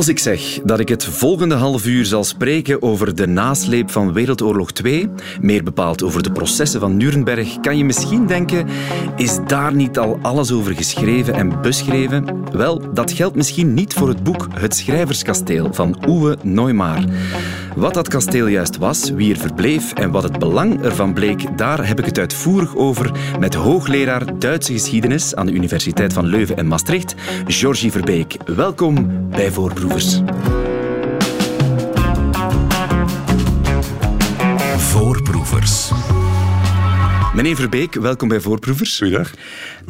Als ik zeg dat ik het volgende half uur zal spreken over de nasleep van Wereldoorlog 2, meer bepaald over de processen van Nuremberg, kan je misschien denken: is daar niet al alles over geschreven en beschreven? Wel, dat geldt misschien niet voor het boek Het Schrijverskasteel van Uwe Neumar. Wat dat kasteel juist was, wie er verbleef en wat het belang ervan bleek, daar heb ik het uitvoerig over met hoogleraar Duitse geschiedenis aan de Universiteit van Leuven en Maastricht, Georgie Verbeek. Welkom bij Voorproevers. Voorproevers. Meneer Verbeek, welkom bij Voorproevers. Goeiedag.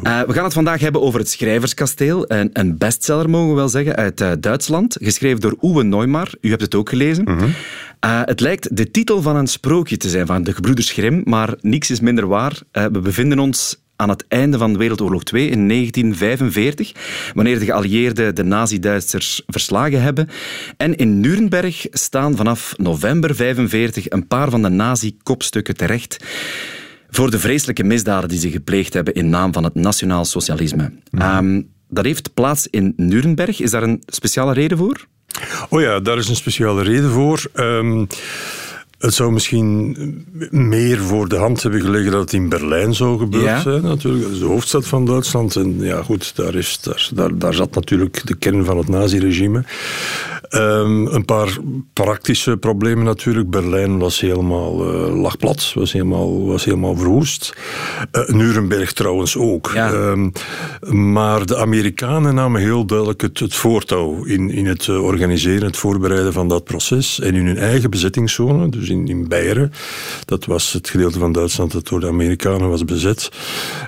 Uh, we gaan het vandaag hebben over het Schrijverskasteel. Een, een bestseller, mogen we wel zeggen, uit uh, Duitsland. Geschreven door Uwe Neumar. U hebt het ook gelezen. Mhm. Uh, het lijkt de titel van een sprookje te zijn van de gebroeders Grimm, maar niks is minder waar. we bevinden ons aan het einde van Wereldoorlog 2 in 1945, wanneer de geallieerden de nazi-Duitsers verslagen hebben. En in Nuremberg staan vanaf november 45 een paar van de nazi-kopstukken terecht voor de vreselijke misdaden die ze gepleegd hebben in naam van het nationaal socialisme. Um, dat heeft plaats in Nuremberg. Is daar een speciale reden voor? Oh ja, daar is een speciale reden voor. Um, het zou misschien meer voor de hand hebben gelegen dat het in Berlijn zou gebeurd ja. zijn, natuurlijk. Dat is de hoofdstad van Duitsland. En ja, goed, daar, is, daar, daar, daar zat natuurlijk de kern van het naziregime. Um, een paar praktische problemen natuurlijk. Berlijn was helemaal uh, lag plat, was helemaal, was helemaal verwoest. Uh, Nuremberg trouwens ook. Ja. Um, maar de Amerikanen namen heel duidelijk het, het voortouw in, in het uh, organiseren, het voorbereiden van dat proces. En in hun eigen bezettingszone, dus in, in Beieren, dat was het gedeelte van Duitsland dat door de Amerikanen was bezet,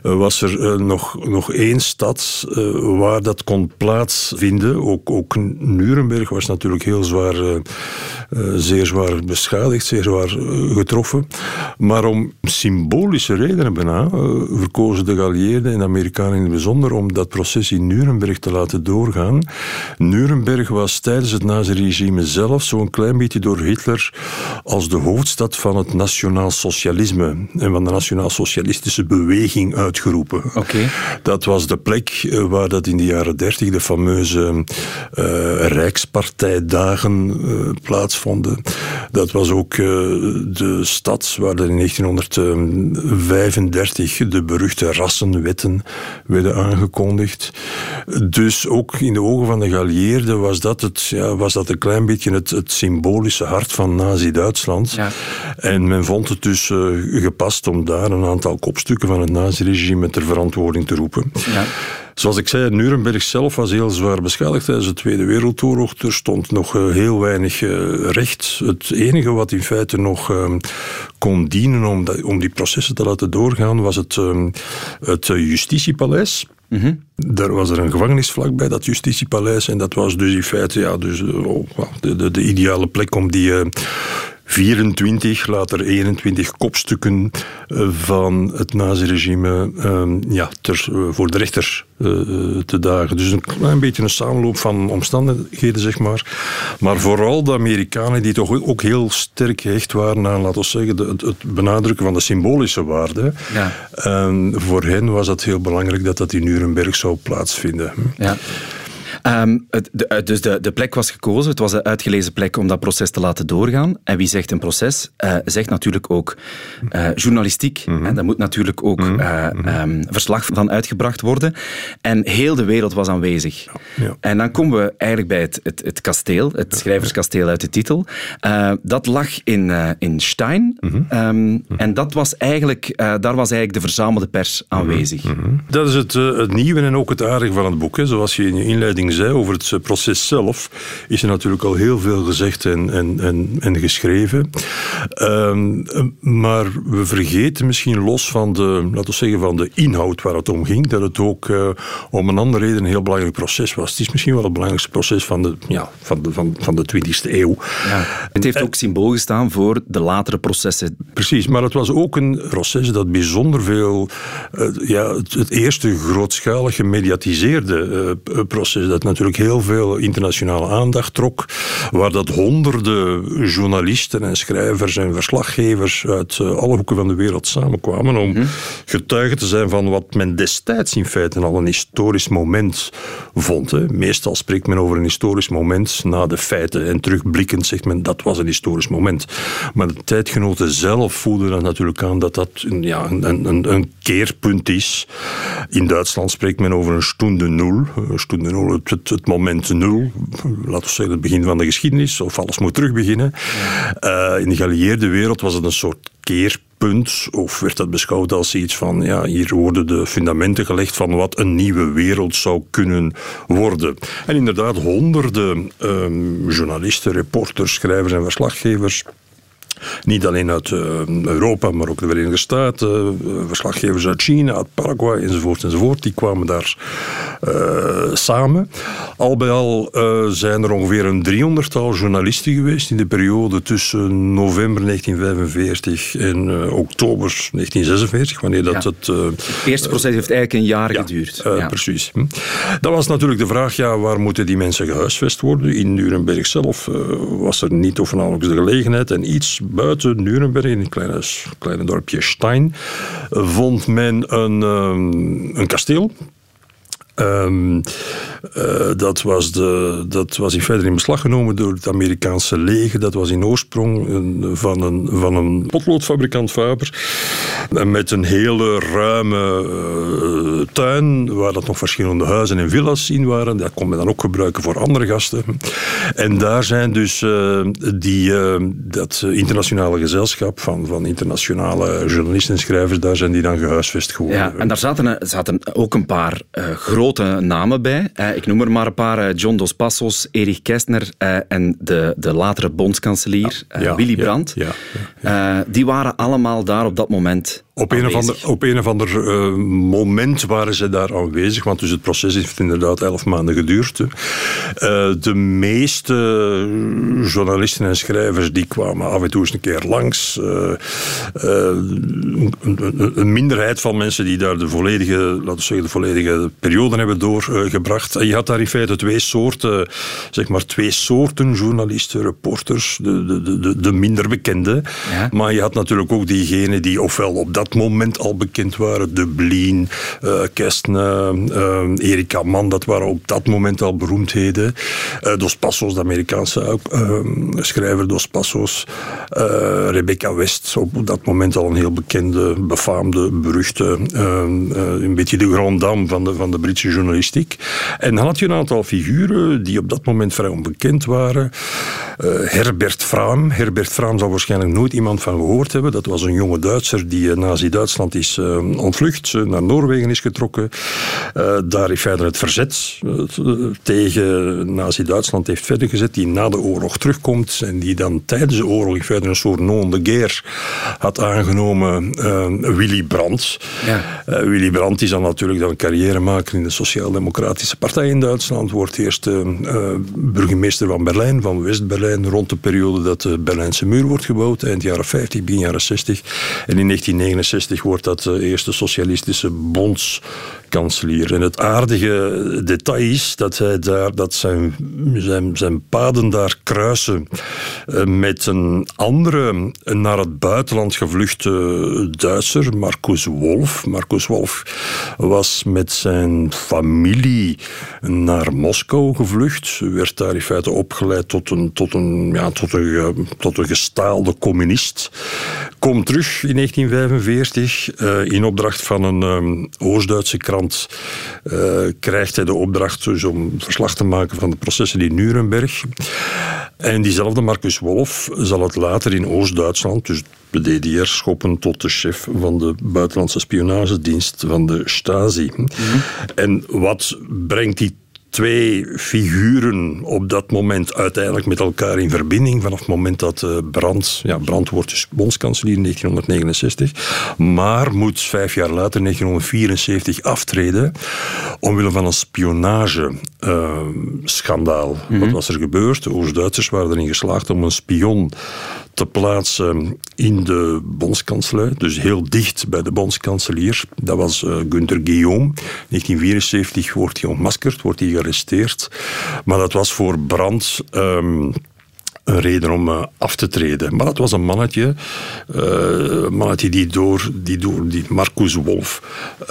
was er nog, nog één stad waar dat kon plaatsvinden. Ook, ook Nuremberg was natuurlijk heel zwaar, zeer zwaar beschadigd, zeer zwaar getroffen. Maar om symbolische redenen bijna verkozen de geallieerden en de Amerikanen in het bijzonder om dat proces in Nuremberg te laten doorgaan. Nuremberg was tijdens het naziregime zelf zo'n klein beetje door Hitler als de hoofdstad van het nationaal socialisme en van de nationaal-socialistische beweging uitgeroepen. Okay. Dat was de plek waar dat in de jaren dertig de fameuze Rijkspartijdagen uh, plaatsvonden. Dat was ook uh, de stad waar in 1935 de beruchte rassenwetten werden aangekondigd. Dus ook in de ogen van de geallieerden was dat, het, ja, was dat een klein beetje het, het symbolische hart van Nazi-Duitsland. Ja. En men vond het dus uh, gepast om daar een aantal kopstukken van het naziregime ter verantwoording te roepen. Ja. Zoals ik zei, Nuremberg zelf was heel zwaar beschadigd tijdens de Tweede Wereldoorlog. Er stond nog uh, heel weinig uh, recht. Het enige wat in feite nog kon dienen om, die processen te laten doorgaan, was het, het justitiepaleis. Mm -hmm. Daar was er een gevangenis vlakbij, dat justitiepaleis. En dat was dus in feite ja, dus, oh, de, de, de, ideale plek om die 24, later 21 kopstukken van het naziregime uh, ja, ter, uh, voor de rechter uh, te dagen. Dus een klein beetje een samenloop van omstandigheden, zeg maar. Maar vooral de Amerikanen die toch ook heel sterk gehecht waren aan, laten we zeggen, het, het, benadrukken van de symbolische waarde. Ja. voor hen was het heel belangrijk dat dat in Nuremberg zou plaatsvinden. Ja. Um, het, de, dus de, de, plek was gekozen. Het was een uitgelezen plek om dat proces te laten doorgaan. En wie zegt een proces, uh, zegt natuurlijk ook uh, journalistiek. Mhm. Mm -hmm. En daar moet natuurlijk ook Mhm. uh, um, verslag van uitgebracht worden. En heel de wereld was aanwezig. Ja. Ja. En dan komen we eigenlijk bij het, het, het kasteel, het schrijverskasteel uit de titel. Dat lag in, in Stein. Mhm. Um, en dat was eigenlijk, daar was eigenlijk de verzamelde pers aanwezig. Mhm. Dat is het, het nieuwe en ook het aardige van het boek. Hè. Zoals je in je inleiding over het proces zelf, is er natuurlijk al heel veel gezegd en, en, en, en geschreven. Um, maar we vergeten misschien los van de, laten we zeggen, van de inhoud waar het om ging, dat het ook uh, om een andere reden een heel belangrijk proces was. Het is misschien wel het belangrijkste proces van de, ja, van de, van, van de 20e eeuw. Ja. Het heeft ook symbool gestaan voor de latere processen. Precies, maar het was ook een proces dat bijzonder veel, uh, ja, het, het, eerste grootschalig gemediatiseerde uh, proces dat dat natuurlijk heel veel internationale aandacht trok, waar dat honderden journalisten en schrijvers en verslaggevers uit eh, alle hoeken van de wereld samenkwamen om mm getuige te zijn van wat men destijds in feite al een historisch moment vond. Hè. Meestal spreekt men over een historisch moment na de feiten en terugblikkend zegt men dat was een historisch moment. Maar de tijdgenoten zelf voelden dan natuurlijk aan dat dat ja, een, een, een keerpunt is. In Duitsland spreekt men over een stunde nul. Stunde nul, het, het, moment nul. Laten we zeggen het begin van de geschiedenis, of alles moet terugbeginnen. Uh, in de geallieerde wereld was het een soort keerpunt, of werd dat beschouwd als iets van, ja, hier worden de fundamenten gelegd van wat een nieuwe wereld zou kunnen worden. En inderdaad, honderden um, journalisten, reporters, schrijvers en verslaggevers niet alleen uit uh, Europa, maar ook de Verenigde Staten, uh, verslaggevers uit China, uit Paraguay enzovoort enzovoort. Die kwamen daar uh, samen. Al bij al zijn er ongeveer een driehonderdtal journalisten geweest in de periode tussen november 1945 en oktober 1946, wanneer dat het... het eerste proces heeft eigenlijk een jaar geduurd. Ja. Precies. Hm. Dan was natuurlijk de vraag, ja, waar moeten die mensen gehuisvest worden? In Nuremberg zelf was er niet of nauwelijks de gelegenheid en iets buiten Nuremberg, in een kleine, kleine dorpje Stein, vond men een, um, een kasteel Um, uh, dat, was de, dat was in feite in beslag genomen door het Amerikaanse leger. Dat was in oorsprong van, een, van een potloodfabrikant Faber. Met een hele ruime uh, tuin, waar dat nog verschillende huizen en villa's in waren. Dat kon men dan ook gebruiken voor andere gasten. En daar zijn dus uh, die, dat internationale gezelschap van, van internationale journalisten en schrijvers, daar zijn die dan gehuisvest geworden. Ja, en daar zaten, zaten ook een paar grote grote namen bij. Eh, ik noem er maar een paar. Eh, John Dos Passos, Erich Kästner eh, en de, de latere bondskanselier Willy Brandt. die waren allemaal daar op dat moment op een, of ander, op een of ander uh, moment waren ze daar aanwezig, want dus het proces heeft inderdaad elf maanden geduurd. Uh, de meeste journalisten en schrijvers die kwamen af en toe eens een keer langs. Uh, een, een, minderheid van mensen die daar de volledige, laten we zeggen, de volledige periode hebben doorgebracht. En je had daar in feite twee soorten, zeg maar twee soorten journalisten, reporters, de, de, de, de minder bekende. Ja. Maar je had natuurlijk ook diegenen die ofwel op dat dat moment al bekend waren. Dublin, uh, Kestner, uh, Erika Mann, dat waren op dat moment al beroemdheden. Uh, Dos Passos, de Amerikaanse schrijver Dos Passos. Rebecca West, op dat moment al een heel bekende, befaamde, beruchte, een beetje de grand dame van de, van de Britse journalistiek. En dan had je een aantal figuren die op dat moment vrij onbekend waren. Herbert Fraam. Herbert Fraam zal waarschijnlijk nooit iemand van gehoord hebben. Dat was een jonge Duitser die na Nazi-Duitsland is uh, ontvlucht, naar Noorwegen is getrokken. Uh, daar heeft verder het verzet tegen Nazi-Duitsland heeft verder gezet, die na de oorlog terugkomt en die dan tijdens de oorlog feite een soort non de guerre had aangenomen, Willy Brandt. Ja. Willy Brandt is dan natuurlijk dan carrière maken in de Sociaal-Democratische Partij in Duitsland, wordt eerst burgemeester van Berlijn, van West-Berlijn, rond de periode dat de Berlijnse muur wordt gebouwd, eind jaren 50, begin jaren 60. En in 1969 wordt dat de eerste socialistische bondskanselier. En het aardige detail is dat, hij daar, dat zijn, zijn, zijn paden daar kruisen eh, met een andere naar het buitenland gevluchte Duitser, Marcus Wolf. Marcus Wolf was met zijn familie naar Moskou gevlucht, werd daar in feite opgeleid tot een, tot een, ja, tot een, tot een gestaalde communist. Komt terug in 1945 uh, in opdracht van een um, Oost-Duitse krant uh, krijgt hij de opdracht dus om verslag te maken van de processen in Nuremberg. En diezelfde Marcus Wolf zal het later in Oost-Duitsland, dus de DDR, schoppen tot de chef van de buitenlandse spionagedienst van de Stasi. Mm -hmm. En wat brengt die twee figuren op dat moment uiteindelijk met elkaar in verbinding. Vanaf het moment dat uh, Brandt, ja, Brandt wordt dus bondskanselier in 1969, maar moet vijf jaar later, 1974, aftreden omwille van een spionageschandaal. Uh, mm -hmm. Wat was er gebeurd? De Oost-Duitsers waren erin geslaagd om een spion te plaatsen in de bondskanselij, dus heel dicht bij de bondskanselier. Dat was uh, Gunther Guillaume. 1974 wordt hij ontmaskerd, wordt hij gearresteerd. Maar dat was voor brand. Um, een reden om uh, af te treden. Maar dat was een mannetje, uh, een mannetje die door, die door die Marcus Wolf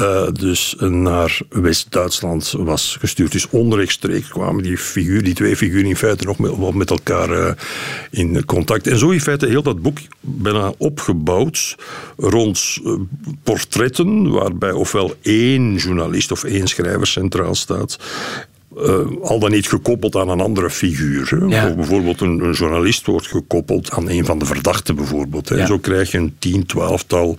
uh, dus naar West-Duitsland was gestuurd. Dus onrechtstreeks kwamen die, figuur, die twee figuren in feite nog met, met elkaar in contact. En zo in feite heel dat boek bijna opgebouwd rond portretten, waarbij ofwel één journalist of één schrijver centraal staat uh, al dan niet gekoppeld aan een andere figuur. Ja. Bijvoorbeeld een, een, journalist wordt gekoppeld aan een van de verdachten. Bijvoorbeeld, ja. Zo krijg je een tien, twaalftal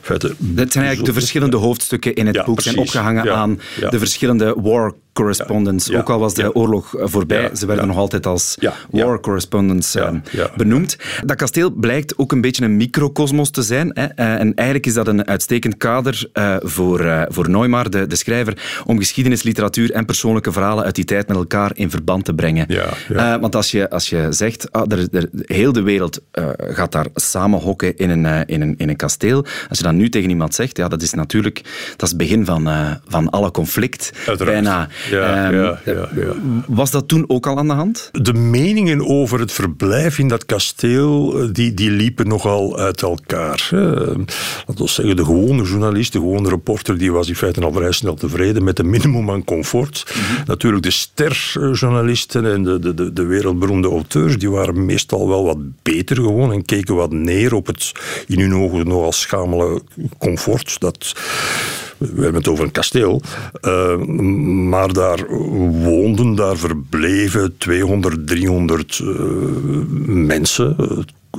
feiten. Dat zijn eigenlijk de verschillende hoofdstukken in het boek. zijn opgehangen aan de verschillende war correspondents. Ook al was de oorlog voorbij, ze werden nog altijd als war correspondents eh, benoemd. Dat kasteel blijkt ook een beetje een microcosmos te zijn. Hè. Eh, en eigenlijk is dat een uitstekend kader uh, voor, uh, voor Neumar, de, de schrijver, om geschiedenis, literatuur en persoonlijke verhalen uit die tijd met elkaar in verband te brengen. want als je, als je zegt, ah, er, er, heel de wereld gaat daar samen hokken in een, in, een, in een kasteel. Als je dan nu tegen iemand zegt, ja, dat is natuurlijk dat is het begin van, van alle conflict. Bijna. Ja, um, ja, ja, ja, Was dat toen ook al aan de hand? De meningen over het verblijf in dat kasteel eh, die, die liepen nogal uit elkaar. Laten we zeggen, de gewone journalist, de gewone reporter, die was in feite al vrij snel tevreden met een minimum aan comfort. Mhm. Natuurlijk de sterjournalisten en de, de, de, wereldberoemde auteurs, die waren meestal wel wat beter gewoon en keken wat neer op het in hun ogen nogal schamele comfort. Dat we hebben het over een kasteel, uh, maar daar woonden, daar verbleven 200, 300 uh, mensen.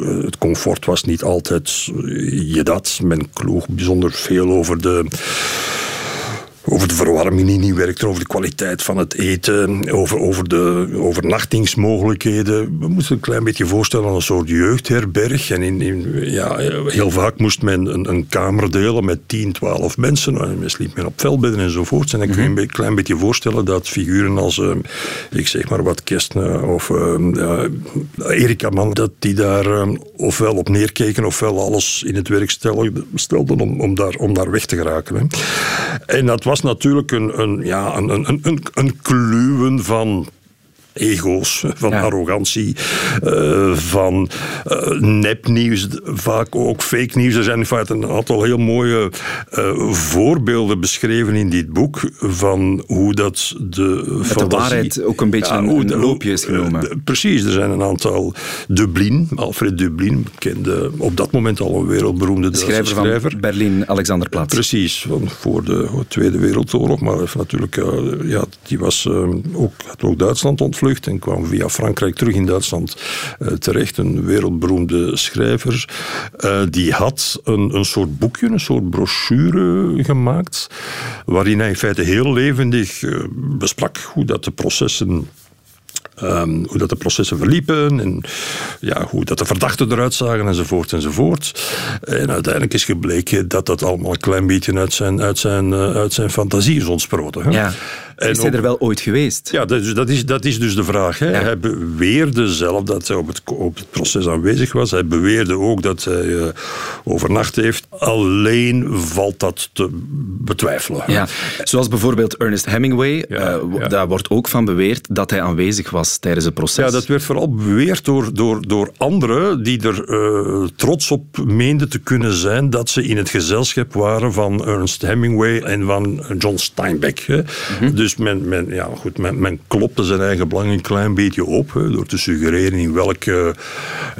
Het comfort was niet altijd je dat. Men kloog bijzonder veel over de over de verwarming die niet werkt, over de kwaliteit van het eten, over, over de overnachtingsmogelijkheden. We moeten een klein beetje voorstellen aan een soort jeugdherberg. En in, ja, heel vaak moest men een, een, kamer delen met 10, 12 mensen. En men sliep men op veldbedden enzovoort. En dan kun je een klein beetje voorstellen dat figuren als, uh, ik zeg maar wat, Kerstne of uh, Erika Man, dat die daar uh, ofwel op neerkeken ofwel alles in het werk stelden om, om, daar, om daar weg te geraken. Hè. En dat was natuurlijk een, een, ja, een, een, een, een kluwen van ego's, van arrogantie, uh, van uh, nepnieuws, vaak ook fake nieuws. Er zijn in feite een aantal heel mooie uh, voorbeelden beschreven in dit boek van hoe dat de fantasie... de waarheid ook een beetje ja, een, een, loopje is genomen. precies, er zijn een aantal... Dublin, Alfred Dublin, bekende, op dat moment al een wereldberoemde de schrijver, schrijver. van Berlin, Alexanderplatz. Precies, van voor de Tweede Wereldoorlog, maar natuurlijk, ja, die was ook, had ook Duitsland ontvlucht en kwam via Frankrijk terug in Duitsland uh, terecht. Een wereldberoemde schrijver. Uh, die had een, een soort boekje, een soort brochure gemaakt, waarin hij in feite heel levendig uh, besprak hoe dat de processen Um, hoe dat de processen verliepen en ja, hoe dat de verdachten eruit zagen enzovoort enzovoort. En uiteindelijk is gebleken dat dat allemaal een klein beetje uit zijn, uit zijn, uit zijn fantasie is ontsproten. Hè? Ja. En is hij er wel ooit geweest? Ja, dat is, dat is, dat is dus de vraag. Hè. Hij beweerde zelf dat hij op het, op het proces aanwezig was. Hij beweerde ook dat hij uh, overnacht heeft. Alleen valt dat te betwijfelen. Ja. Zoals bijvoorbeeld Ernest Hemingway. Ja, uh, Daar wordt ook van beweerd dat hij aanwezig was tijdens het proces. Ja, dat werd vooral beweerd door, door, door anderen die er uh, trots op meenden te kunnen zijn dat ze in het gezelschap waren van Ernest Hemingway en van John Steinbeck. Hè. Mm -hmm. Dus men, men, ja, goed, men, men klopte zijn eigen belang een klein beetje op hè, door te suggereren in welk uh,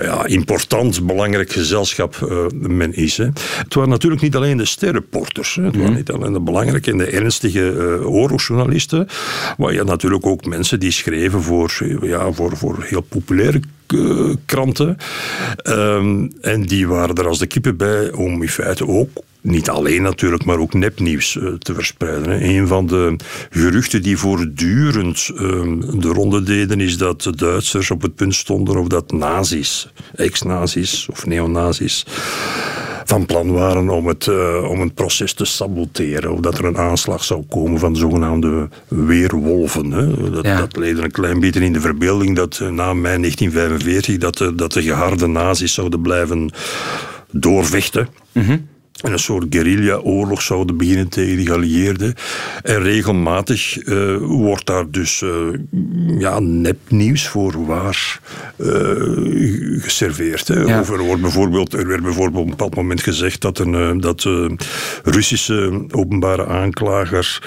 ja, important, belangrijk gezelschap uh, men is. Hè. Het waren natuurlijk niet alleen de sterreporters. Hè. Het waren mhm. niet alleen de belangrijke en de ernstige uh, oorlogsjournalisten. Maar ja, natuurlijk ook mensen die schreven voor, ja, voor, voor heel populaire kranten. Um, en die waren er als de kippen bij om in feite ook niet alleen natuurlijk, maar ook nepnieuws uh, te verspreiden. Een van de geruchten die voortdurend uh, de ronde deden, is dat de Duitsers op het punt stonden of dat nazi's, ex-nazi's of neonazis, van plan waren om het, om het proces te saboteren. Of dat er een aanslag zou komen van de zogenaamde weerwolven. Hè. Dat, dat leidde een klein beetje in de verbeelding dat na mei 1945 dat de, dat de geharde nazi's zouden blijven doorvechten. Mm en een soort guerrilla-oorlog zouden beginnen tegen de geallieerden. En regelmatig uh, wordt daar dus uh, ja, nepnieuws voor waar uh, geserveerd. Hè. Ja. Over, wordt bijvoorbeeld, er werd bijvoorbeeld op een bepaald moment gezegd dat een dat, Russische openbare aanklager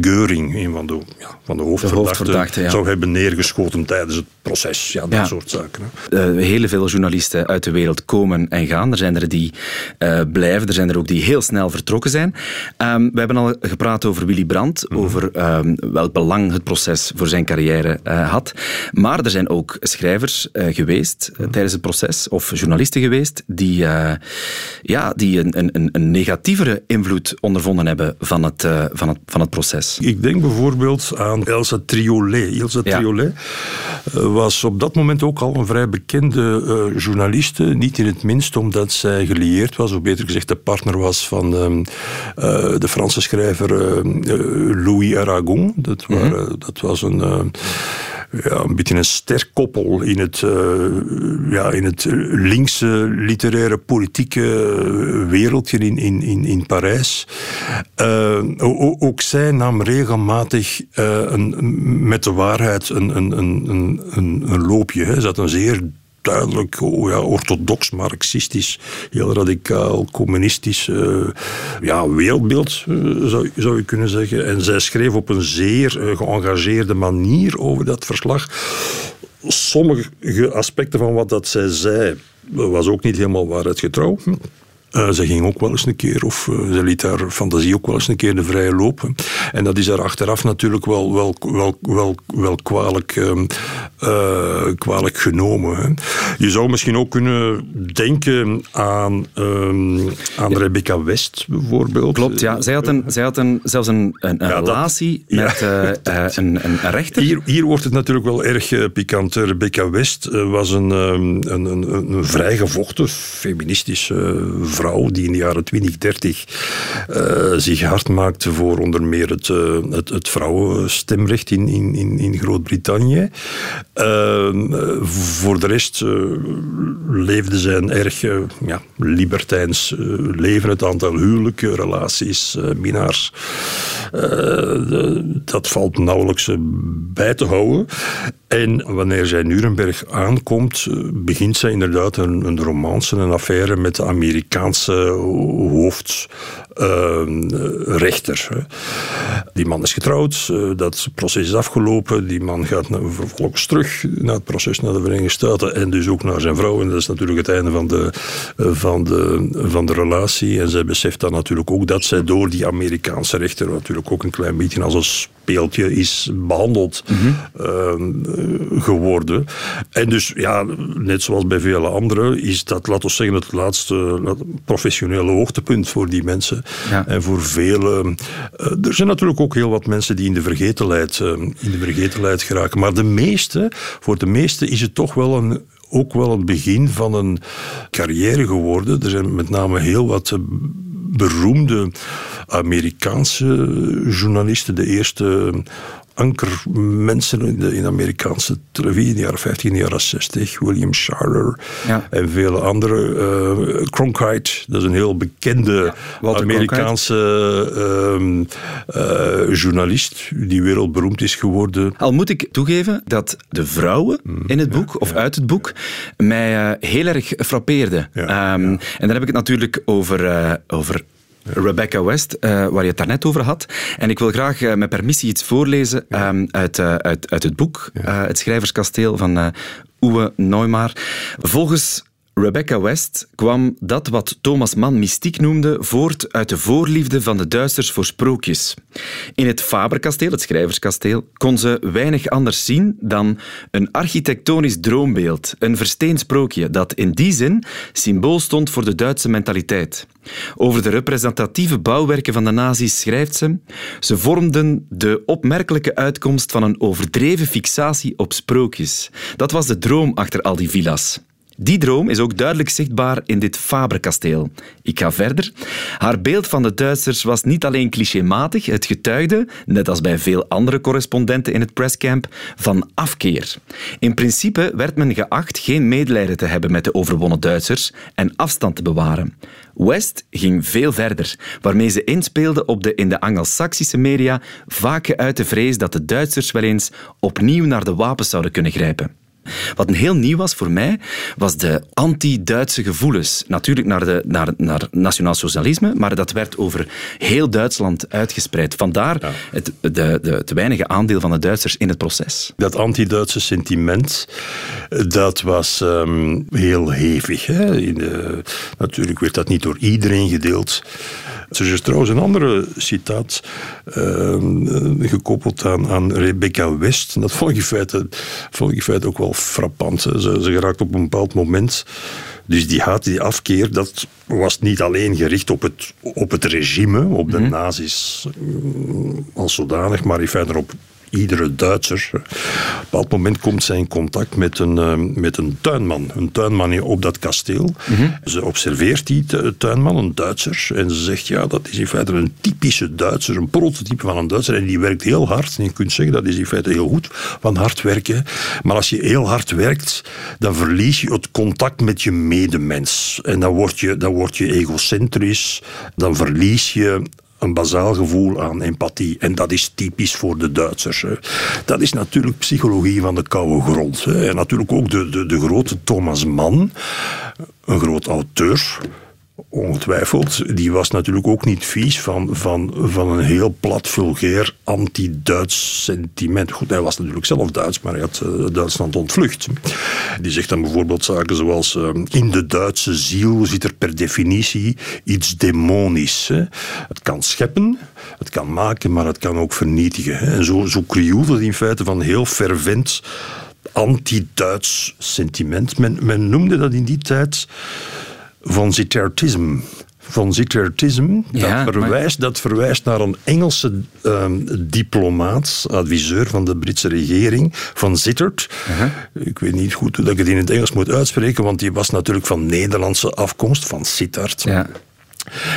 Geuring, een van de, ja, van de hoofdverdachten, zou hebben neergeschoten tijdens het proces. Ja, dat soort zaken. Hè. hele veel journalisten uit de wereld komen en gaan. Er zijn er die blijven. Er zijn er ook die heel snel vertrokken zijn. Um, we hebben al gepraat over Willy Brandt, mhm. over um, welk belang het proces voor zijn carrière uh, had. Maar er zijn ook schrijvers uh, geweest uh, tijdens het proces, of journalisten geweest, die, ja, die een, een, een, negatievere invloed ondervonden hebben van het, van het, van het proces. Ik denk bijvoorbeeld aan Elsa Triolet. Elsa ja. Triolet was op dat moment ook al een vrij bekende journaliste, niet in het minst omdat zij gelieerd was, of beter gezegd de partner was van uh, de Franse schrijver uh, Louis Aragon. Dat, mm -hmm. dat was een ja, een beetje een sterk koppel in het, ja, in het linkse literaire politieke wereldje in, in, in, in Parijs. Ook zij nam regelmatig een, met de waarheid een, een, een, een, een loopje. Hè. Ze had een zeer duidelijk oh ja, orthodox, marxistisch, heel radicaal, communistisch uh, ja, wereldbeeld, uh, zou, zou je kunnen zeggen. En zij schreef op een zeer uh, geëngageerde manier over dat verslag. Sommige aspecten van wat dat zij zei, was ook niet helemaal waarheidsgetrouw. Uh, ze ging ook wel eens een keer, of uh, ze liet haar fantasie ook wel eens een keer de vrije loop. En dat is haar achteraf natuurlijk wel, wel, wel, wel, wel kwalijk, uh, kwalijk genomen. Hè. Je zou misschien ook kunnen denken aan, um, aan ja. Rebecca West bijvoorbeeld. Klopt, ja. Zij had, een, zij had een, zelfs een, een, een ja, relatie dat, met ja. een, een, rechter. Hier, hier wordt het natuurlijk wel erg pikant. Rebecca West was een, um, een, een, een vrijgevochten, feministische vrouw die in de jaren 20, 30 uh, zich hard maakte voor onder meer het, uh, het, het, vrouwenstemrecht in, in, in Groot-Brittannië. Uh, voor de rest eh, leefde zij een erg ja, libertijns leven. Het aantal huwelijken, relaties, minnaars. dat valt nauwelijks bij te houden. En wanneer zij Nuremberg aankomt, begint zij inderdaad een, een romance, een affaire met de Amerikaanse hoofdrechter. Uh, die man is getrouwd, uh, dat proces is afgelopen. Die man gaat vervolgens terug naar het proces naar de Verenigde Staten en dus ook naar zijn vrouw. En dat is natuurlijk het einde van de, van de, van de relatie. En zij beseft dan natuurlijk ook dat zij door die Amerikaanse rechter natuurlijk ook een klein beetje als een speeltje is behandeld mm -hmm. geworden. En dus ja, net zoals bij vele anderen is dat, laten we zeggen, het laatste professionele hoogtepunt voor die mensen. En voor vele. Uh, er zijn natuurlijk ook heel wat mensen die in de vergetelheid, uh, in de vergetelheid geraken. Maar de meeste, voor de meeste is het toch wel een ook wel het begin van een carrière geworden. Er zijn met name heel wat eh, beroemde Amerikaanse journalisten. De eerste ankermensen in de in Amerikaanse televisie in de jaren 50, in de jaren 60. William Sharler ja. en vele andere. Uh, Cronkite, dat is een heel bekende ja, Amerikaanse uh, uh, journalist die wereldberoemd is geworden. Al moet ik toegeven dat de vrouwen mm, in het boek, ja, of uit het boek, mij heel erg frappeerden. Um, en dan heb ik het natuurlijk over, over Rebecca West, uh, waar je het daarnet over had. En ik wil graag uh, met permissie iets voorlezen um, uit, uh, uit, uit het boek, Het Schrijverskasteel van Uwe Neumar. Volgens Rebecca West kwam dat wat Thomas Mann mystiek noemde voort uit de voorliefde van de Duitsers voor sprookjes. In het Faberkasteel, het schrijverskasteel, kon ze weinig anders zien dan een architectonisch droombeeld, een versteend sprookje dat in die zin symbool stond voor de Duitse mentaliteit. Over de representatieve bouwwerken van de nazi's schrijft ze: Ze vormden de opmerkelijke uitkomst van een overdreven fixatie op sprookjes. Dat was de droom achter al die villa's. Die droom is ook duidelijk zichtbaar in dit Faberkasteel. Ik ga verder. Haar beeld van de Duitsers was niet alleen clichématig, het getuigde, net als bij veel andere correspondenten in het presscamp, van afkeer. In principe werd men geacht geen medelijden te hebben met de overwonnen Duitsers en afstand te bewaren. West ging veel verder, waarmee ze inspeelde op de in de Angelsaksische media vaak geuite vrees dat de Duitsers wel eens opnieuw naar de wapens zouden kunnen grijpen. Wat een heel nieuw was voor mij, was de anti-Duitse gevoelens. Natuurlijk naar, de, naar, naar nationaal socialisme, maar dat werd over heel Duitsland uitgespreid. Vandaar het de, de, te weinige aandeel van de Duitsers in het proces. Dat anti-Duitse sentiment, dat was um, heel hevig. Hè? In de, natuurlijk werd dat niet door iedereen gedeeld. Er is trouwens een andere citaat uh, gekoppeld aan, aan Rebecca West. En dat vond ik in feite, vond ik in feite ook wel frappant. Ze, ze geraakt op een bepaald moment. Dus die haat, die afkeer, dat was niet alleen gericht op het, op het regime, op de mm nazi's als zodanig, maar in feite op iedere Duitser. Op een bepaald moment komt zij in contact met een, uh, met een tuinman. Een tuinman op dat kasteel. Mm Ze observeert die tuinman, een Duitser. En ze zegt, ja, dat is in feite een typische Duitser. Een prototype van een Duitser. En die werkt heel hard. En je kunt zeggen, dat is in feite heel goed van hard werken. Maar als je heel hard werkt, dan verlies je het contact met je medemens. En dan word je, dan word je egocentrisch. Dan verlies je een bazaal gevoel aan empathie. En dat is typisch voor de Duitsers. Dat is natuurlijk psychologie van de koude grond. En natuurlijk ook de, de, de grote Thomas Mann, een groot auteur ongetwijfeld, die was natuurlijk ook niet vies van, van, van een heel plat, vulgair, anti-Duits sentiment. Goed, hij was natuurlijk zelf Duits, maar hij had uh, Duitsland ontvlucht. Die zegt dan bijvoorbeeld zaken zoals uh, in de Duitse ziel zit er per definitie iets demonisch. Het kan scheppen, het kan maken, maar het kan ook vernietigen. En zo, zo het in feite van heel fervent anti-Duits sentiment. Men, men noemde dat in die tijd van Zittertism. Van Zittertism, dat, verwijst, dat verwijst naar een Engelse um, diplomaat, adviseur van de Britse regering, van Zittert. Ik weet niet goed hoe ik het in het Engels moet uitspreken, want die was natuurlijk van Nederlandse afkomst, van Sittard. Ja.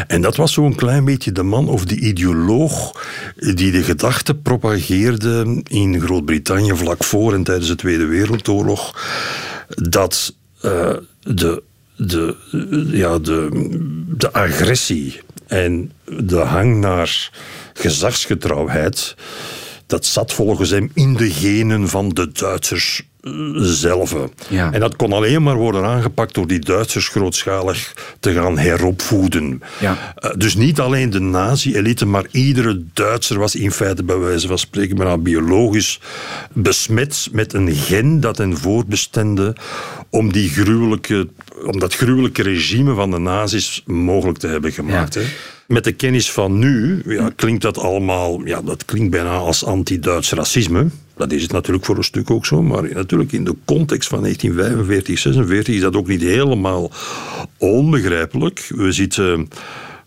En dat was zo'n klein beetje de man of de ideoloog die de gedachte propageerde in Groot-Brittannië vlak voor en tijdens de Tweede Wereldoorlog dat uh, de de, ja, de, de agressie en de hang naar gezagsgetrouwheid, dat zat volgens hem in de genen van de Duitsers zelf. Ja. En dat kon alleen maar worden aangepakt door die Duitsers grootschalig te gaan heropvoeden. Ja. Uh, dus niet alleen de nazi-elite, maar iedere Duitser was in feite bij wijze van spreken bijna biologisch besmet met een gen dat hen voorbestende om, die gruwelijke, om dat gruwelijke regime van de nazi's mogelijk te hebben gemaakt. Ja. Hè. Met de kennis van nu ja, klinkt dat allemaal, ja, dat klinkt bijna als anti-Duits racisme. Dat is het natuurlijk voor een stuk ook zo, maar natuurlijk in de context van 1945, 46 is dat ook niet helemaal onbegrijpelijk. We zitten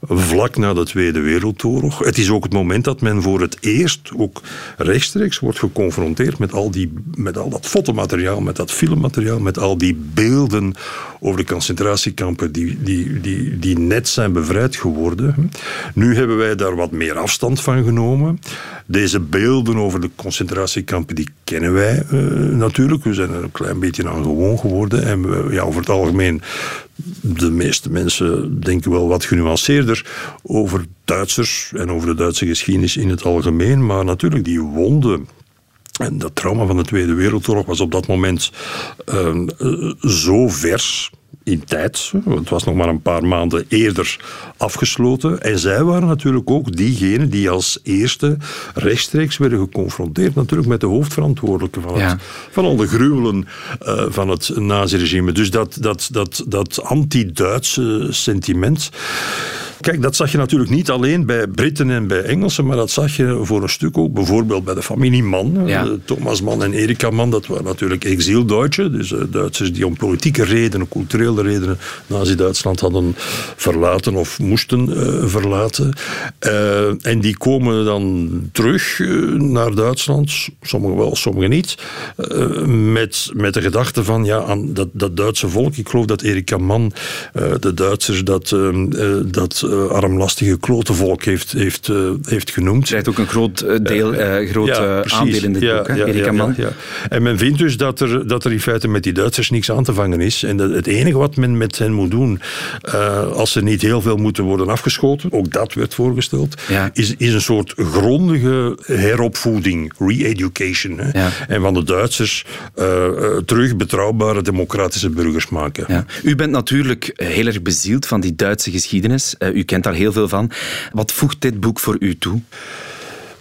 vlak na de Tweede Wereldoorlog. Het is ook het moment dat men voor het eerst ook rechtstreeks wordt geconfronteerd met al, die, met al dat fotomateriaal, met dat filmmateriaal, met al die beelden over de concentratiekampen die, die, die, die net zijn bevrijd geworden. Nu hebben wij daar wat meer afstand van genomen. Deze beelden over de concentratiekampen, die kennen wij uh, natuurlijk. We zijn er een klein beetje aan gewoon geworden. En we, ja, over het algemeen, de meeste mensen denken wel wat genuanceerder over Duitsers en over de Duitse geschiedenis in het algemeen. Maar natuurlijk, die wonden en dat trauma van de Tweede Wereldoorlog was op dat moment uh, zo vers in tijd. Het was nog maar een paar maanden eerder afgesloten. En zij waren natuurlijk ook diegenen die als eerste rechtstreeks werden geconfronteerd natuurlijk met de hoofdverantwoordelijke van, het, van al de gruwelen uh, van het naziregime. Dus dat, dat, dat, dat anti-Duitse sentiment Kijk, dat zag je natuurlijk niet alleen bij Britten en bij Engelsen, maar dat zag je voor een stuk ook bijvoorbeeld bij de familie Mann. Ja. Eh, Thomas Mann en Erika Mann, dat waren natuurlijk exil-Duitse, dus eh, Duitsers die om politieke redenen, culturele redenen, Nazi-Duitsland hadden verlaten of moesten eh, verlaten. Eh, en die komen dan terug eh, naar Duitsland, sommigen wel, sommigen niet, met, met de gedachte van ja, aan dat, dat Duitse volk. Ik geloof dat Erika Mann de Duitsers dat, dat armlastige klotenvolk heeft, heeft, heeft genoemd. Zij heeft ook een groot deel, groot aandeel in dit Ja, boek, hè? ja, Erika ja, Mann. ja, ja. En men vindt dus dat er, dat er in feite met die Duitsers niks aan te vangen is. En dat het enige wat men met hen moet doen, eh, als er niet heel veel moeten worden afgeschoten, ook dat werd voorgesteld, Ja. is, is een soort grondige heropvoeding, re-education. Ja. En van de Duitsers eh, eh, terug betrouwbare democratische burgers maken. Ja. U bent natuurlijk heel erg bezield van die Duitse geschiedenis. U kent daar heel veel van. Wat voegt dit boek voor u toe?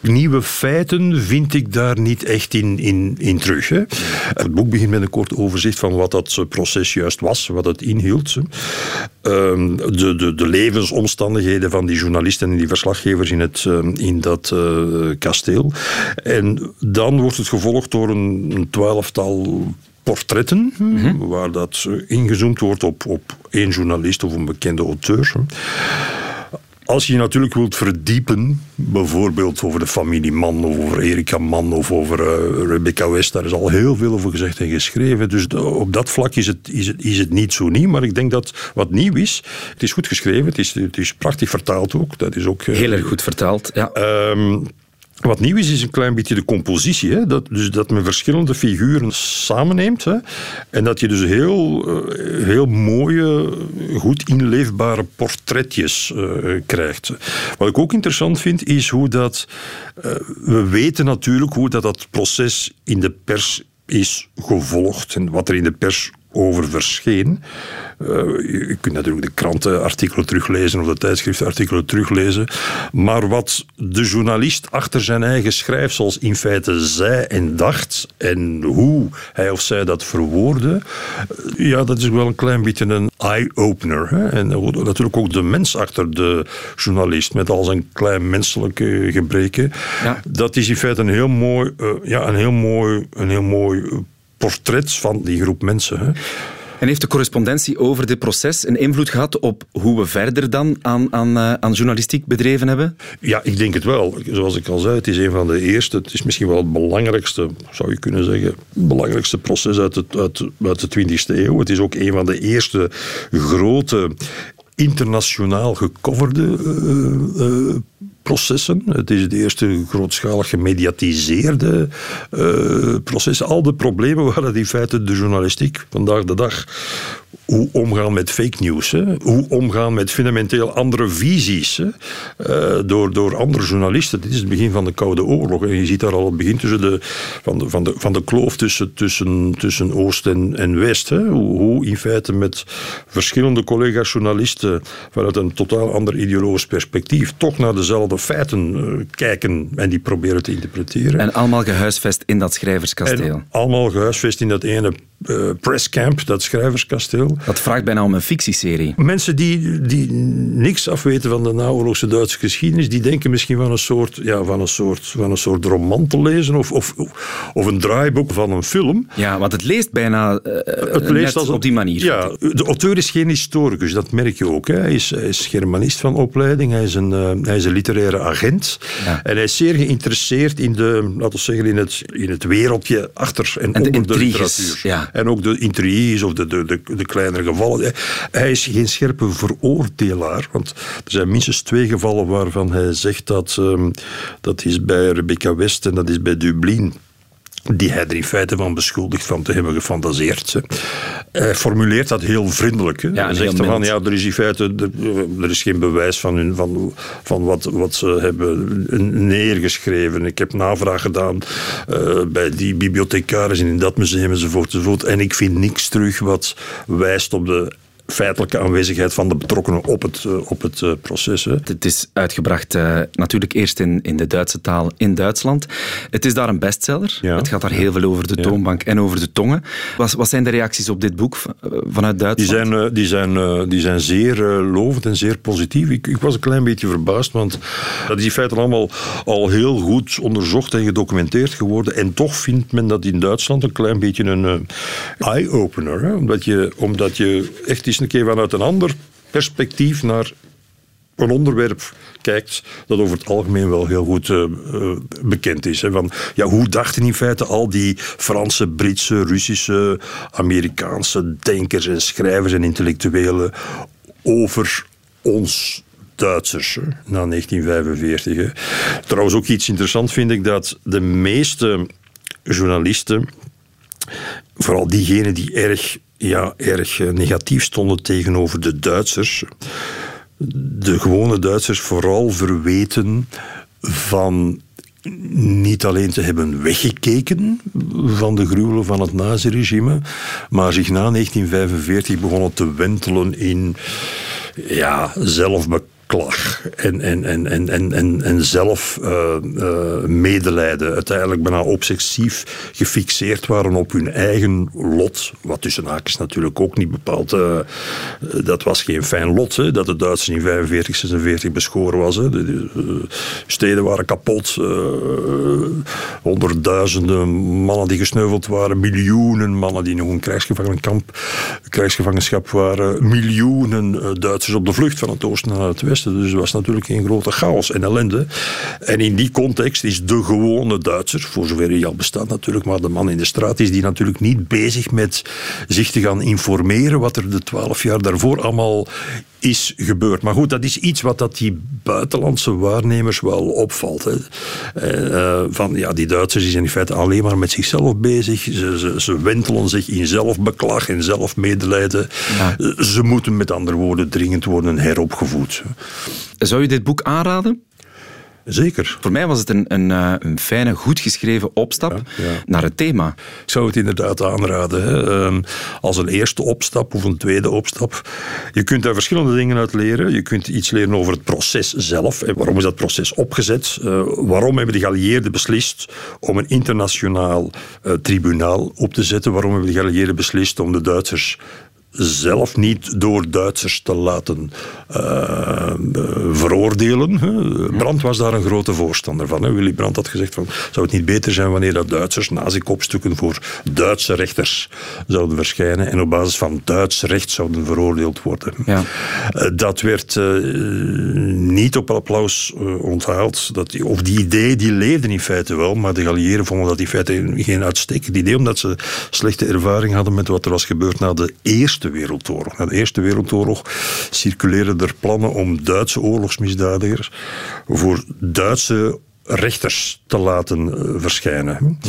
Nieuwe feiten vind ik daar niet echt in, in, in terug. Hè. Het boek begint met een kort overzicht van wat dat proces juist was, wat het inhield. Ehm, de, de, de levensomstandigheden van die journalisten en die verslaggevers in, het, ehm, in dat eh, kasteel. En dan wordt het gevolgd door een, een twaalftal portretten, waar dat eh, ingezoomd wordt op, op één journalist of een bekende auteur. Als je je natuurlijk wilt verdiepen, bijvoorbeeld over de familie Mann of over Erika Mann of over eh, Rebecca West, daar is al heel veel over gezegd en geschreven. Dus op dat vlak is het, is, het, is het niet zo nieuw. Maar ik denk dat wat nieuw is, het is goed geschreven, het is, het is prachtig vertaald ook. Dat is ook eh, Heel erg goed vertaald. Ja. Ehm, wat nieuw is, is een klein beetje de compositie. Hè? Dat, dus dat men verschillende figuren samenneemt. Hè? En dat je dus heel, eh, heel mooie, goed inleefbare portretjes eh, krijgt. Wat ik ook interessant vind, is hoe dat... eh, we weten natuurlijk hoe dat, dat proces in de pers is gevolgd en wat er in de pers over verscheen. Eh, je, kunt natuurlijk de krantenartikelen teruglezen of de tijdschriftenartikelen teruglezen. Maar wat de journalist achter zijn eigen schrijfsels in feite zei en dacht en hoe hij of zij dat verwoordde, eh, ja, dat is wel een klein beetje een eye-opener. En natuurlijk ook de mens achter de journalist met al zijn klein menselijke gebreken. Ja. Dat is in feite een heel mooi, eh, ja, een heel mooi, een heel mooi portret van die groep mensen. Hè. En heeft de correspondentie over dit proces een invloed gehad op hoe we verder dan aan, aan, eh, aan journalistiek bedreven hebben? Ja, ik denk het wel. Zoals ik al zei, het is een van de eerste, het is misschien wel het belangrijkste, zou je kunnen zeggen, het belangrijkste proces uit, het, uit, uit de 20e eeuw. Het is ook een van de eerste grote internationaal gecoverde eh, eh, processen. Het is de eerste grootschalig gemediatiseerde eh, processen. Al de problemen waar het in feite de journalistiek vandaag de dag hoe omgaan met fake news, hè? hoe omgaan met fundamenteel andere visies hè? Eh, door, door andere journalisten. Dit is het begin van de Koude Oorlog. En je ziet daar al het begin tussen de, van, de, van, de, van de kloof tussen, tussen, tussen Oost en, en West. Hè? Hoe, hoe in feite met verschillende collega-journalisten vanuit een totaal ander ideologisch perspectief toch naar dezelfde feiten eh, kijken en die proberen te interpreteren. En allemaal gehuisvest in dat schrijverskasteel. En allemaal gehuisvest in dat ene presscamp, dat schrijverskasteel. Dat vraagt bijna om een fictieserie. Mensen die, die niks afweten van de naoorlogse Duitse geschiedenis, die denken misschien van een soort, ja, van een soort, van een soort roman te lezen of, of, of een draaiboek van een film. Ja, want het leest bijna eh, Het net leest als op die manier. Ja, de auteur is geen historicus, dat merk je ook. Hè. Hij, is, hij is Germanist van opleiding, hij is een, eh, hij is een literaire agent. Ja. En hij is zeer geïnteresseerd in, de, laten we zeggen, in, het, in het wereldje achter en, En de onder de intriges, literatuur. ja. En ook de intriges of de, de, de, de kleinere gevallen. Hij is geen scherpe veroordelaar, want er zijn minstens twee gevallen waarvan hij zegt dat ehm, dat is bij Rebecca West en dat is bij Dublin die hij er in feite van beschuldigt van te hebben gefantaseerd. Hij formuleert dat heel vriendelijk. Hè. en hij zegt van, ja, er is in feite er, is geen bewijs van, hun, van, van wat, wat ze hebben neergeschreven. Ik heb navraag gedaan eh, bij die bibliothecaris in dat museum enzovoort, enzovoort. En ik vind niks terug wat wijst op de feitelijke aanwezigheid van de betrokkenen op het, uh, op het uh, proces. Hè. Het is uitgebracht uh, natuurlijk eerst in, in de Duitse taal in Duitsland. Het is daar een bestseller. Ja. Het gaat daar heel veel over de toonbank en over de tongen. Wat, wat zijn de reacties op dit boek vanuit Duitsland? Die zijn, die zijn, die zijn zeer lovend en zeer positief. Ik, ik, was een klein beetje verbaasd, want dat is in feite allemaal al heel goed onderzocht en gedocumenteerd geworden. En toch vindt men dat in Duitsland een klein beetje een eye-opener. Omdat je, omdat je echt een keer vanuit een ander perspectief naar een onderwerp kijkt dat over het algemeen wel heel goed uh, bekend is. Hè. Van, ja, hoe dachten in feite al die Franse, Britse, Russische, Amerikaanse denkers en schrijvers en intellectuelen over ons Duitsers na 1945. Hè. Trouwens ook iets interessant vind ik dat de meeste journalisten vooral diegenen die erg, ja, erg eh, negatief stonden tegenover de Duitsers, de gewone Duitsers vooral verweten van niet alleen te hebben weggekeken van de gruwelen van het naziregime, maar zich na 1945 begonnen te wentelen in ja, zelfbekend klag en, en, en, en, en, en, zelf uh, uh, medelijden. Uiteindelijk bijna obsessief gefixeerd waren op hun eigen lot. Wat tussen haakjes natuurlijk ook niet bepaald. Uh, dat was geen fijn lot, hè, dat de Duitsers in 45, 46 beschoren was. Hè. De, de steden waren kapot. honderdduizenden mannen die gesneuveld waren. Miljoenen mannen die nog in krijgsgevangenkamp, krijgsgevangenschap waren. Miljoenen Duitsers op de vlucht van het oosten naar het westen. Dus het was natuurlijk een grote chaos en ellende. En in die context is de gewone Duitser, voor zover hij al bestaat natuurlijk, maar de man in de straat is die natuurlijk niet bezig met zich te gaan informeren wat er de twaalf jaar daarvoor allemaal is gebeurd. Maar goed, dat is iets wat dat die buitenlandse waarnemers wel opvalt. Hè. Uh, van, ja, die Duitsers zijn in feite alleen maar met zichzelf bezig. Ze, ze, ze wentelen zich in zelfbeklag en zelfmedelijden. Ja. Ze moeten met andere woorden dringend worden heropgevoed. Zou je dit boek aanraden? Zeker. Voor mij was het een, een, eh, een fijne, goed geschreven opstap naar het thema. Ik zou het inderdaad aanraden. Hè. Ehm, als een eerste opstap of een tweede opstap. Je kunt daar verschillende dingen uit leren. Je kunt iets leren over het proces zelf. En waarom is dat proces opgezet? Uh, waarom hebben de geallieerden beslist om een internationaal uh, tribunaal op te zetten? Waarom hebben de geallieerden beslist om de Duitsers zelf niet door Duitsers te laten uh, veroordelen. Brandt was daar een grote voorstander van. Willy Brandt had gezegd van, zou het niet beter zijn wanneer dat Duitsers nazi-kopstukken voor Duitse rechters zouden verschijnen en op basis van Duits recht zouden veroordeeld worden. Ja. Uh, dat werd uh, niet op applaus onthaald. Dat, of die idee die leefden in feite wel, maar de Galliëren vonden dat in feite geen uitstekend idee, omdat ze slechte ervaring hadden met wat er was gebeurd na de eerste Eerste Wereldoorlog. Na de Eerste Wereldoorlog circuleerden er plannen om Duitse oorlogsmisdadigers voor Duitse rechters te laten uh, verschijnen.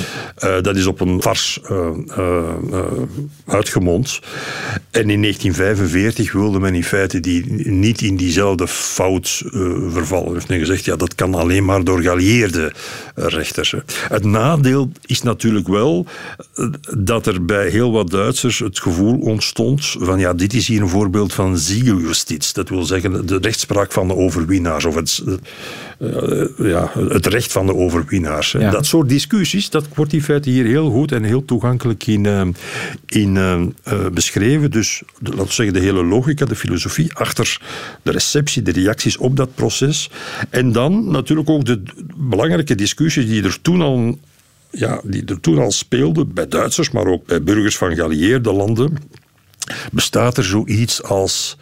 Uh, dat is op een vars uh, uitgemond. En in 1945 wilde men in feite die niet in diezelfde fout vervallen. Heeft men gezegd, ja, dat kan alleen maar door geallieerde rechters. Het nadeel is natuurlijk wel dat er bij heel wat Duitsers het gevoel ontstond van, ja, dit is hier een voorbeeld van ziegeljustitie. Dat wil zeggen, de rechtspraak van de overwinnaars. Of het, ja, het recht van de overwinnaars. Dat soort discussies, dat wordt in feite hier heel goed en heel toegankelijk in, uh, in uh, beschreven. Dus laten we zeggen, de hele logica, de filosofie achter de receptie, de reacties op dat proces. En dan natuurlijk ook de belangrijke discussies die er toen al ja, die er toen al speelden, bij Duitsers, maar ook bij burgers van geallieerde landen, bestaat er zoiets als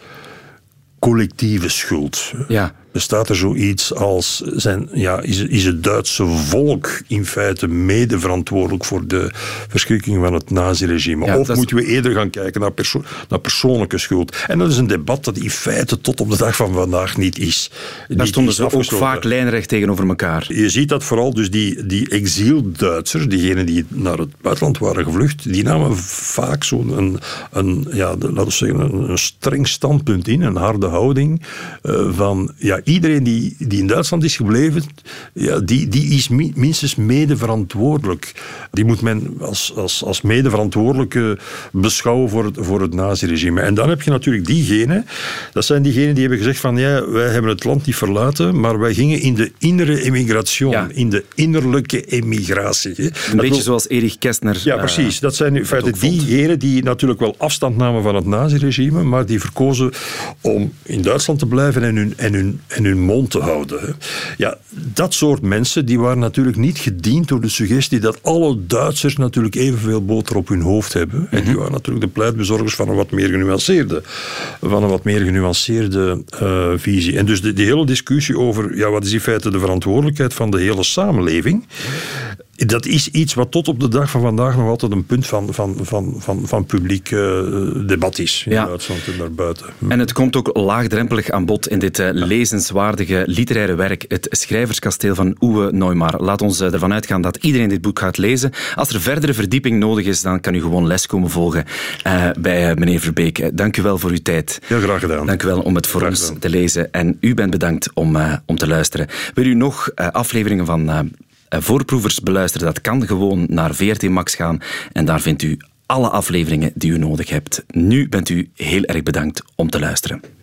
collectieve schuld. Ja bestaat er zoiets als, zijn, ja, is, is het Duitse volk in feite mede verantwoordelijk voor de verschrikking van het naziregime? of moeten we eerder gaan kijken naar, perso naar persoonlijke schuld? En dat is een debat dat in feite tot op de dag van vandaag niet is. Daar stonden ze ook vaak lijnrecht tegenover elkaar. Je ziet dat vooral dus die, die exil-Duitsers, diegenen die naar het buitenland waren gevlucht, die namen vaak zo'n een, een, ja, laten we zeggen, een, streng standpunt in, een harde houding uh, van ja, iedereen die, die in Duitsland is gebleven, ja, die, die is minstens medeverantwoordelijk. Die moet men als, als, als medeverantwoordelijke beschouwen voor het, voor het naziregime. En dan heb je natuurlijk diegenen, dat zijn diegenen die hebben gezegd van ja, wij hebben het land niet verlaten, maar wij gingen in de innere emigratie, in de innerlijke emigratie. Een beetje zoals Erich Kästner. Ja, precies. Eh, dat zijn in feite diegenen die natuurlijk wel afstand namen van het naziregime, maar die verkozen om in Duitsland te blijven en hun, en hun, en hun mond te houden. Ja, dat soort mensen die waren natuurlijk niet gediend door de suggestie dat alle Duitsers natuurlijk evenveel boter op hun hoofd hebben. En die mhm. waren natuurlijk de pleitbezorgers van een wat meer genuanceerde, van een wat meer genuanceerde uh, visie. En dus de, die hele discussie over ja, wat is in feite de verantwoordelijkheid van de hele samenleving, dat is iets wat tot op de dag van vandaag nog altijd een punt van, van, van, van, van publiek uh, debat is in Duitsland en daarbuiten. En het komt ook laagdrempelig aan bod in dit uh, lezenswaardige literaire werk, Het Schrijverskasteel van Uwe Neumar. Laat ons uh, ervan uitgaan dat iedereen dit boek gaat lezen. Als er verdere verdieping nodig is, dan kan u gewoon les komen volgen bij meneer Verbeek. Dank u wel voor uw tijd. Heel graag gedaan. Dank u wel om het voor ons te lezen. En u bent bedankt om, om te luisteren. Wil u nog afleveringen van eh, voorproevers beluisteren, dat kan gewoon naar VRT Max gaan en daar vindt u alle afleveringen die u nodig hebt. Nu bent u heel erg bedankt om te luisteren.